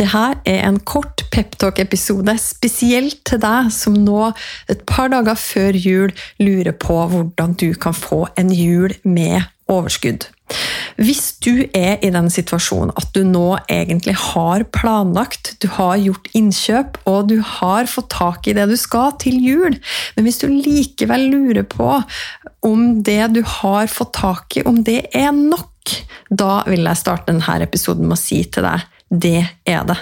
Det her er en kort peptalk-episode spesielt til deg som nå, et par dager før jul, lurer på hvordan du kan få en jul med overskudd. Hvis du er i den situasjonen at du nå egentlig har planlagt, du har gjort innkjøp og du har fått tak i det du skal til jul, men hvis du likevel lurer på om det du har fått tak i, om det er nok, da vil jeg starte denne episoden med å si til deg det er det.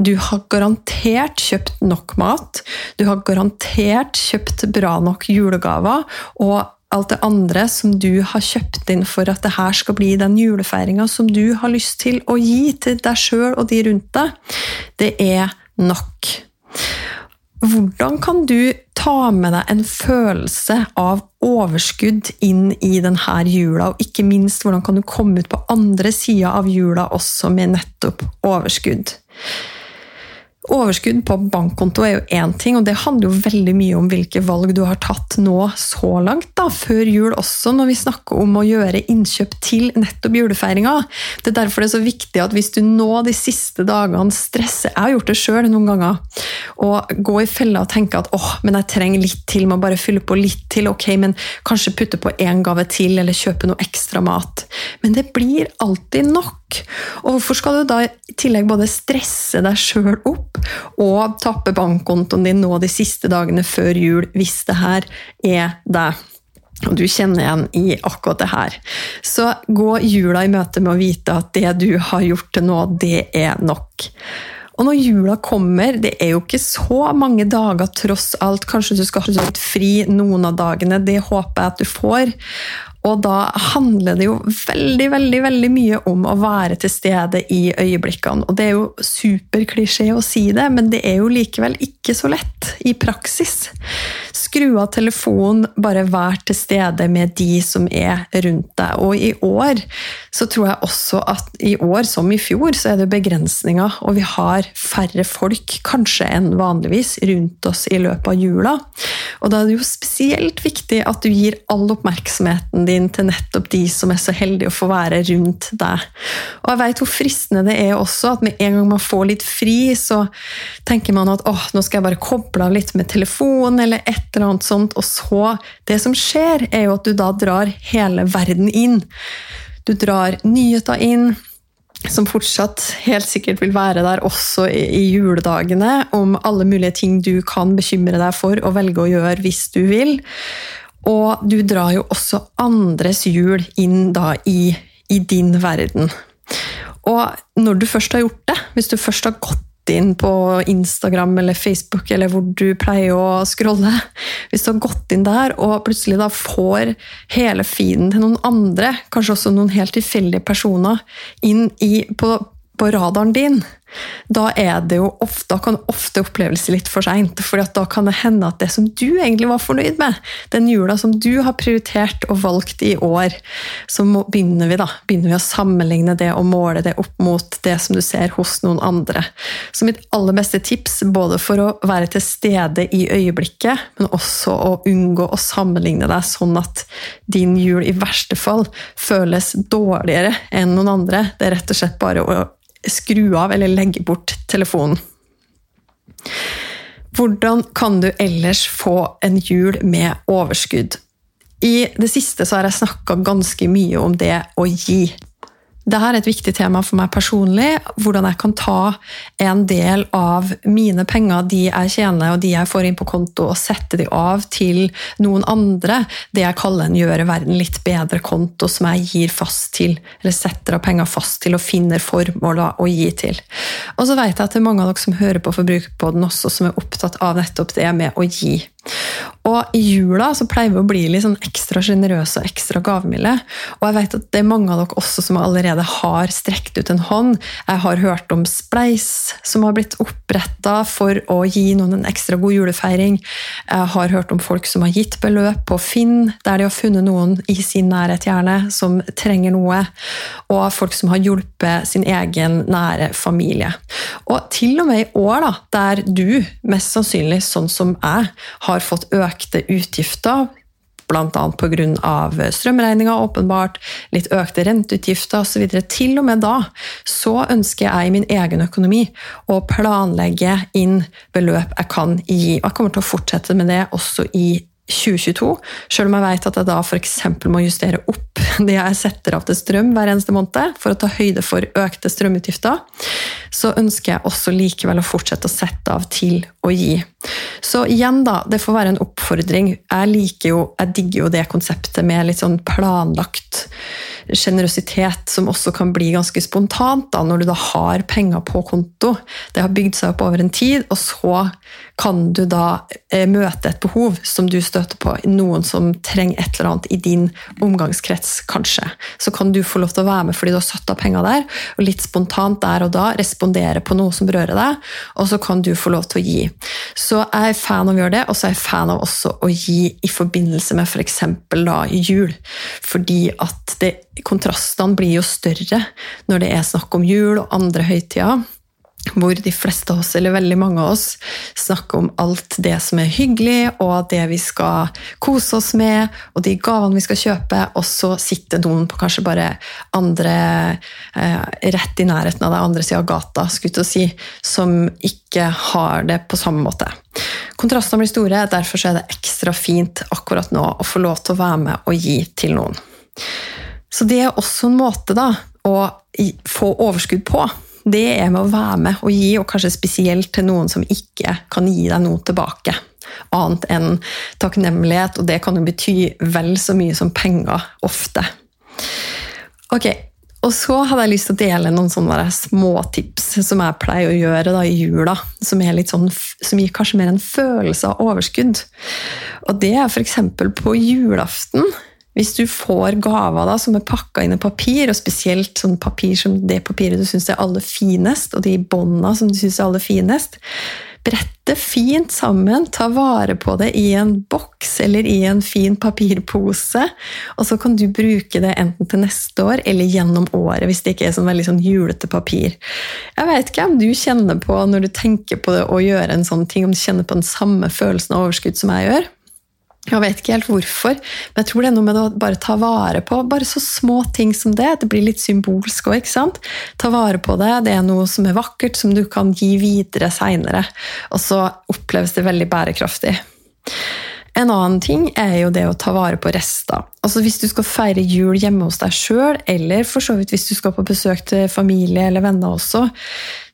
Du har garantert kjøpt nok mat, du har garantert kjøpt bra nok julegaver, og alt det andre som du har kjøpt inn for at det her skal bli den julefeiringa som du har lyst til å gi til deg sjøl og de rundt deg, det er nok. Hvordan kan du ta med deg en følelse av overskudd inn i denne jula, og ikke minst hvordan kan du komme ut på andre sida av jula også med nettopp overskudd? Overskudd på bankkonto er jo én ting, og det handler jo veldig mye om hvilke valg du har tatt nå så langt, da, før jul også, når vi snakker om å gjøre innkjøp til nettopp julefeiringa. Det er derfor det er så viktig at hvis du nå de siste dagene stresser Jeg har gjort det sjøl noen ganger. Og gå i fella og tenke at åh, men jeg trenger litt til, må bare fylle på litt til, ok, men kanskje putte på én gave til, eller kjøpe noe ekstra mat. Men det blir alltid nok. Og hvorfor skal du da i tillegg både stresse deg sjøl opp og tappe bankkontoen din nå de siste dagene før jul, hvis det her er deg? Og du kjenner igjen i akkurat det her. Så gå jula i møte med å vite at det du har gjort til nå, det er nok. Og når jula kommer, det er jo ikke så mange dager tross alt. Kanskje du skal ha litt fri noen av dagene. Det håper jeg at du får. Og da handler det jo veldig veldig, veldig mye om å være til stede i øyeblikkene. Og det er jo superklisjé å si det, men det er jo likevel ikke så lett i praksis. Skru av telefonen, bare vær til stede med de som er rundt deg. Og i år så tror jeg også at i år som i fjor, så er det begrensninger, og vi har færre folk kanskje enn vanligvis rundt oss i løpet av jula. Og da er det jo spesielt viktig at du gir all oppmerksomheten din til nettopp de som er så heldige å få være rundt deg. Og jeg vet hvor fristende det er også at med en gang man får litt fri, så tenker man at åh, nå skal jeg bare koble av litt med telefon, eller et eller annet sånt, og så Det som skjer, er jo at du da drar hele verden inn. Du drar nyheter inn, som fortsatt helt sikkert vil være der også i juledagene, om alle mulige ting du kan bekymre deg for og velge å gjøre hvis du vil. Og du drar jo også andres hjul inn da i, i din verden. Og når du først har gjort det, hvis du først har gått inn på Instagram eller Facebook eller hvor du pleier å scrolle Hvis du har gått inn der og plutselig da får hele feeden til noen andre, kanskje også noen helt tilfeldige personer, inn i, på, på radaren din, da er det jo ofte, kan ofte oppleves litt for seint. For da kan det hende at det som du egentlig var fornøyd med, den jula som du har prioritert og valgt i år, så begynner vi da, begynner vi å sammenligne det og måle det opp mot det som du ser hos noen andre. Så mitt aller beste tips, både for å være til stede i øyeblikket, men også å unngå å sammenligne deg sånn at din jul i verste fall føles dårligere enn noen andre, det er rett og slett bare å skru av eller legge bort telefonen. Hvordan kan du ellers få en jul med overskudd? I det siste så har jeg snakka ganske mye om det å gi. Dette er et viktig tema for meg personlig. Hvordan jeg kan ta en del av mine penger, de jeg tjener og de jeg får inn på konto, og sette de av til noen andre. Det jeg kaller en gjøre verden litt bedre-konto, som jeg gir fast til, eller setter av penger fast til og finner formål å gi til. Og så vet jeg at det er mange av dere som hører på Forbrukerpodden også, som er opptatt av nettopp det med å gi. Og i jula så pleier vi å bli litt sånn ekstra sjenerøse og ekstra gavmilde. Og jeg vet at det er mange av dere også som allerede har strekt ut en hånd. Jeg har hørt om Spleis som har blitt opp oppretta for å gi noen en ekstra god julefeiring. Jeg har hørt om folk som har gitt beløp på Finn, der de har funnet noen i sin nærhet gjerne, som trenger noe. Og folk som har hjulpet sin egen nære familie. Og til og med i år, da, der du mest sannsynlig, sånn som jeg, har fått økte utgifter bl.a. pga. strømregninga, åpenbart, litt økte renteutgifter osv. Til og med da så ønsker jeg i min egen økonomi å planlegge inn beløp jeg kan gi. Og jeg kommer til å fortsette med det også i 2022, selv om jeg vet at jeg da f.eks. må justere opp det jeg setter av til strøm hver eneste måned for å ta høyde for økte strømutgifter, så ønsker jeg også likevel å fortsette å sette av til å gi. Så igjen, da, det får være en oppfordring. Jeg liker jo, jeg digger jo det konseptet med litt sånn planlagt sjenerøsitet som også kan bli ganske spontant da, når du da har penger på konto. Det har bygd seg opp over en tid, og så kan du da eh, møte et behov som du støter på. Noen som trenger et eller annet i din omgangskrets, kanskje. Så kan du få lov til å være med fordi du har satt av penger der, og litt spontant der og da respondere på noe som berører deg, og så kan du få lov til å gi. Så jeg er fan av å gjøre det, og så er jeg fan av også å gi i forbindelse med f.eks. For jul. Fordi at det kontrastene blir jo større når det er snakk om jul og andre høytider. Hvor de fleste av oss, eller veldig mange av oss, snakker om alt det som er hyggelig, og det vi skal kose oss med, og de gavene vi skal kjøpe, og så sitter noen på kanskje bare andre eh, Rett i nærheten av deg, andre sida av gata, skulle jeg si, som ikke har det på samme måte. Kontrastene blir store, derfor er det ekstra fint akkurat nå å få lov til å være med og gi til noen. Så det er også en måte da, å få overskudd på. Det er med å være med og gi, og kanskje spesielt til noen som ikke kan gi deg noe tilbake. Annet enn takknemlighet, og det kan jo bety vel så mye som penger ofte. Ok, og så hadde jeg lyst til å dele noen sånne småtips som jeg pleier å gjøre da, i jula. Som, sånn, som, gir kanskje mer en følelse av overskudd. Og det er f.eks. på julaften. Hvis du får gaver da, som er pakka inn i papir, og spesielt sånn papir som det papiret du syns er aller finest, og de bånda som du syns er aller finest, brett det fint sammen, ta vare på det i en boks eller i en fin papirpose, og så kan du bruke det enten til neste år eller gjennom året, hvis det ikke er sånn veldig sånn julete papir. Jeg vet ikke om du kjenner på, når du tenker på det å gjøre en sånn ting, om du kjenner på den samme følelsen av overskudd som jeg gjør? Jeg vet ikke helt hvorfor, men jeg tror det er noe med å bare ta vare på bare så små ting som det. Det blir litt symbolsk òg, ikke sant? Ta vare på det. Det er noe som er vakkert, som du kan gi videre seinere. Og så oppleves det veldig bærekraftig. En annen ting er jo det å ta vare på rester. Altså Hvis du skal feire jul hjemme hos deg sjøl, eller for så vidt hvis du skal på besøk til familie eller venner også,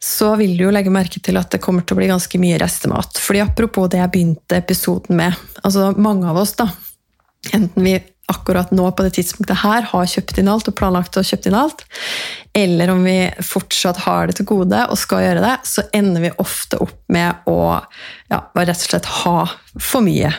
så vil du jo legge merke til at det kommer til å bli ganske mye restemat. Fordi Apropos det jeg begynte episoden med. altså Mange av oss, da, enten vi akkurat nå på det tidspunktet her har kjøpt inn alt og planlagt å kjøpt inn alt, eller om vi fortsatt har det til gode og skal gjøre det, så ender vi ofte opp med å ja, rett og slett ha for mye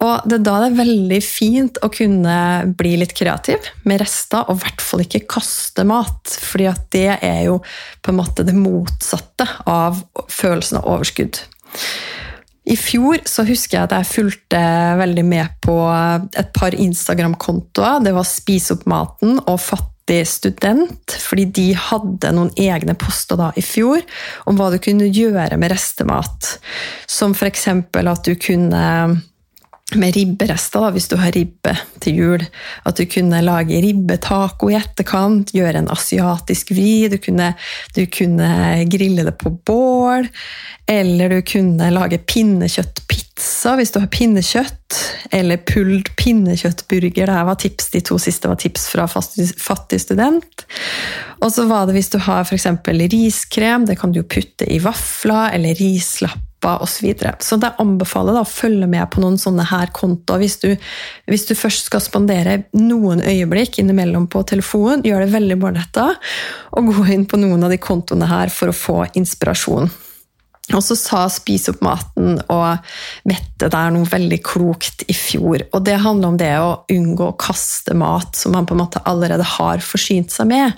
og det er da det er veldig fint å kunne bli litt kreativ med rester, og i hvert fall ikke kaste mat. fordi det er jo på en måte det motsatte av følelsen av overskudd. I fjor så husker jeg at jeg fulgte veldig med på et par Instagram-kontoer. Det var Spis opp maten og Fattig student, fordi de hadde noen egne poster da i fjor om hva du kunne gjøre med restemat. Som f.eks. at du kunne med ribberester, da, hvis du har ribbe til jul. At du kunne lage ribbetaco i etterkant, gjøre en asiatisk vri. Du kunne, du kunne grille det på bål. Eller du kunne lage pinnekjøttpizza hvis du har pinnekjøtt. Eller pulled pinnekjøttburger. Det var tips, de to siste var tips fra Fattig student. Og så var det hvis du har f.eks. riskrem. Det kan du putte i vafler eller rislapper, og osv. Så, så det anbefaler da å følge med på noen sånne her kontoer. Hvis hvis du først skal spandere noen øyeblikk innimellom på telefonen, gjør det veldig målretta, og gå inn på noen av de kontoene her for å få inspirasjon. Og så sa 'spis opp maten' og mette deg noe veldig klokt i fjor. Og det handler om det å unngå å kaste mat som man på en måte allerede har forsynt seg med.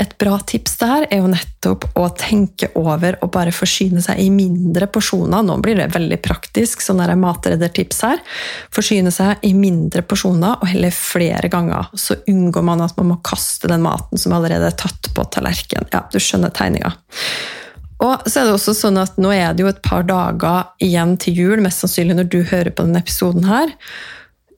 Et bra tips der er jo nettopp å tenke over og bare forsyne seg i mindre porsjoner. Nå blir det veldig praktisk, sånn der matreddertips her. Forsyne seg i mindre porsjoner og heller flere ganger. Så unngår man at man må kaste den maten som allerede er tatt på tallerkenen. Ja, du skjønner tegninga. Og så er det også sånn at Nå er det jo et par dager igjen til jul, mest sannsynlig når du hører på denne episoden. her.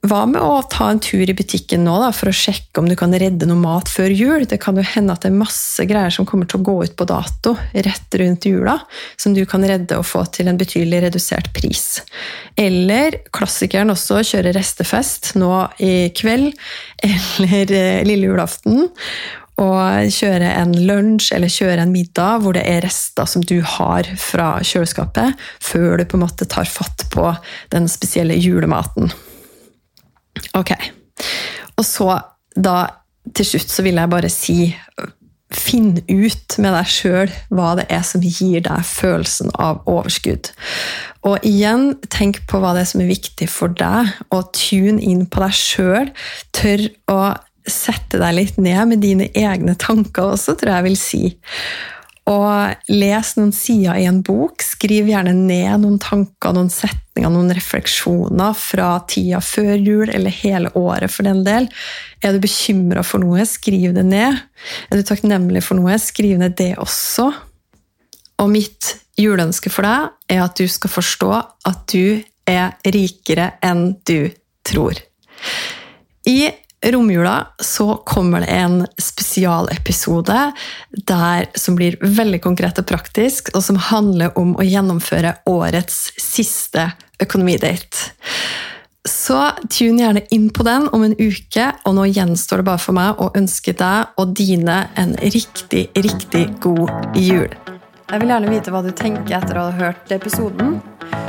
Hva med å ta en tur i butikken nå da, for å sjekke om du kan redde noe mat før jul? Det kan jo hende at det er masse greier som kommer til å gå ut på dato rett rundt jula, som du kan redde og få til en betydelig redusert pris. Eller klassikeren også, kjøre restefest nå i kveld eller eh, lille julaften og kjøre en lunsj eller kjøre en middag hvor det er rester som du har fra kjøleskapet, før du på en måte tar fatt på den spesielle julematen. Ok. Og så, da til slutt, så vil jeg bare si Finn ut med deg sjøl hva det er som gir deg følelsen av overskudd. Og igjen, tenk på hva det er som er viktig for deg, og tune inn på deg sjøl. Tør å sette deg litt ned med dine egne tanker også, tror jeg vil si. Og les noen sider i en bok. Skriv gjerne ned noen tanker, noen setninger, noen refleksjoner fra tida før jul, eller hele året for den del. Er du bekymra for noe, skriv det ned. Er du takknemlig for noe, skriv ned det også. Og mitt juleønske for deg er at du skal forstå at du er rikere enn du tror. I romjula så kommer det en spesialepisode der, som blir veldig konkret og praktisk, og som handler om å gjennomføre årets siste økonomidate. Så tune gjerne inn på den om en uke, og nå gjenstår det bare for meg å ønske deg og dine en riktig, riktig god jul. Jeg vil gjerne vite hva du tenker etter å ha hørt episoden.